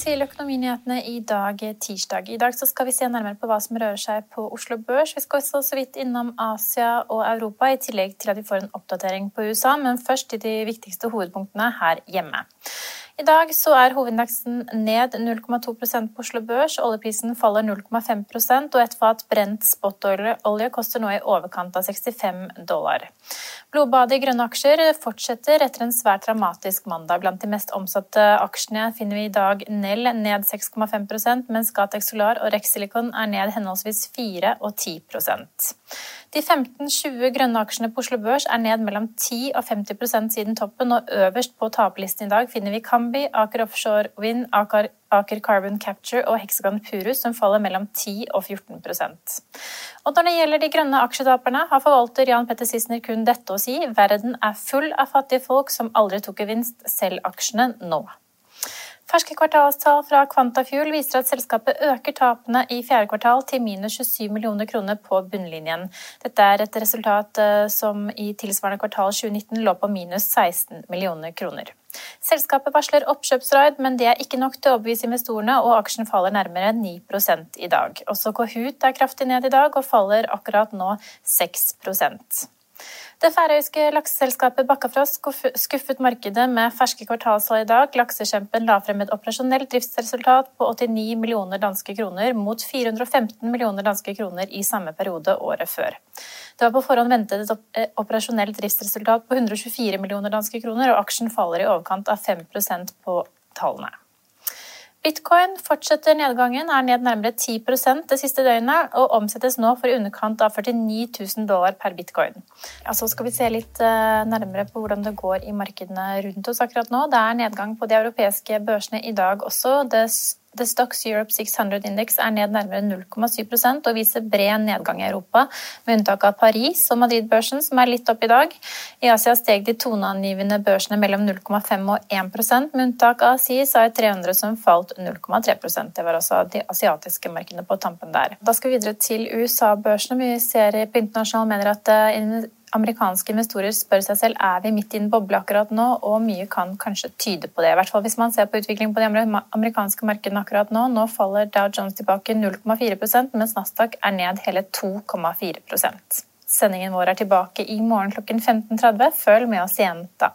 Til Økonominyhetene i dag, tirsdag. I dag skal vi se nærmere på hva som rører seg på Oslo Børs. Vi skal også så vidt innom Asia og Europa, i tillegg til at vi får en oppdatering på USA. Men først til de viktigste hovedpunktene her hjemme. I dag så er hovedindeksen ned 0,2% på Oslo Børs. Oljeprisen faller 0,5% og et fat brent spotolje koster nå i overkant av 65 dollar. Blodbadet i grønne aksjer fortsetter etter en svært dramatisk mandag. Blant de mest omsatte aksjene finner vi i dag Nell ned 6,5 mens Gatex Solar og Rex Silicon er ned henholdsvis 4 og 10 de 15-20 grønne aksjene på Oslo Børs er ned mellom 10 og 50% siden toppen, og øverst på taperlisten i dag finner vi Kambi, Aker Offshore Wind, Aker, Aker Carbon Capture og Hexagon Purus, som faller mellom 10 og 14% Og Når det gjelder de grønne aksjetaperne, har forvalter Jan Petter Sissener kun dette å si. Verden er full av fattige folk som aldri tok gevinst, selv aksjene nå. Ferske kvartalstall fra Quantafuel viser at selskapet øker tapene i fjerde kvartal til minus 27 millioner kroner på bunnlinjen. Dette er et resultat eh, som i tilsvarende kvartal 2019 lå på minus 16 millioner kroner. Selskapet varsler oppkjøpsraid, men det er ikke nok til å overbevise investorene, og aksjen faller nærmere 9% i dag. Også Kahoot er kraftig ned i dag og faller akkurat nå 6 det færøyske lakseselskapet Bakkafrost skuffet markedet med ferske kvartalstall i dag. Laksekjempen la frem et operasjonelt driftsresultat på 89 millioner danske kroner mot 415 millioner danske kroner i samme periode året før. Det var på forhånd ventet et eh, operasjonelt driftsresultat på 124 millioner danske kroner, og aksjen faller i overkant av 5% på tallene. Bitcoin fortsetter nedgangen, er ned nærmere 10% det siste døgnet, og omsettes nå for i underkant av 49 000 dollar per bitcoin. Ja, så skal vi se litt eh, nærmere på hvordan det går i markedene rundt oss akkurat nå. Det er nedgang på de europeiske børsene i dag også. Det The Stocks Europe 600 Index er ned nærmere 0,7% og viser bred nedgang i Europa, med unntak av Paris og Madrid-børsen, som er litt opp i dag. I Asia steg de toneangivende børsene mellom 0,5 og 1% med unntak av CSI 300, som falt 0,3% Det var også de asiatiske markedene på tampen der. Da skal vi videre til USA-børsene. Vi ser på internasjonale medier at eh, amerikanske investorer spør seg selv er vi midt i en boble akkurat nå, og mye kan kanskje tyde på det. I hvert fall hvis man ser på utviklingen på de amerikanske markedene akkurat nå. Nå faller Dow Jones tilbake 0,4% mens Nasdaq er ned hele 2,4 Sendingen vår er tilbake i morgen klokken 15.30. Følg med oss igjen da.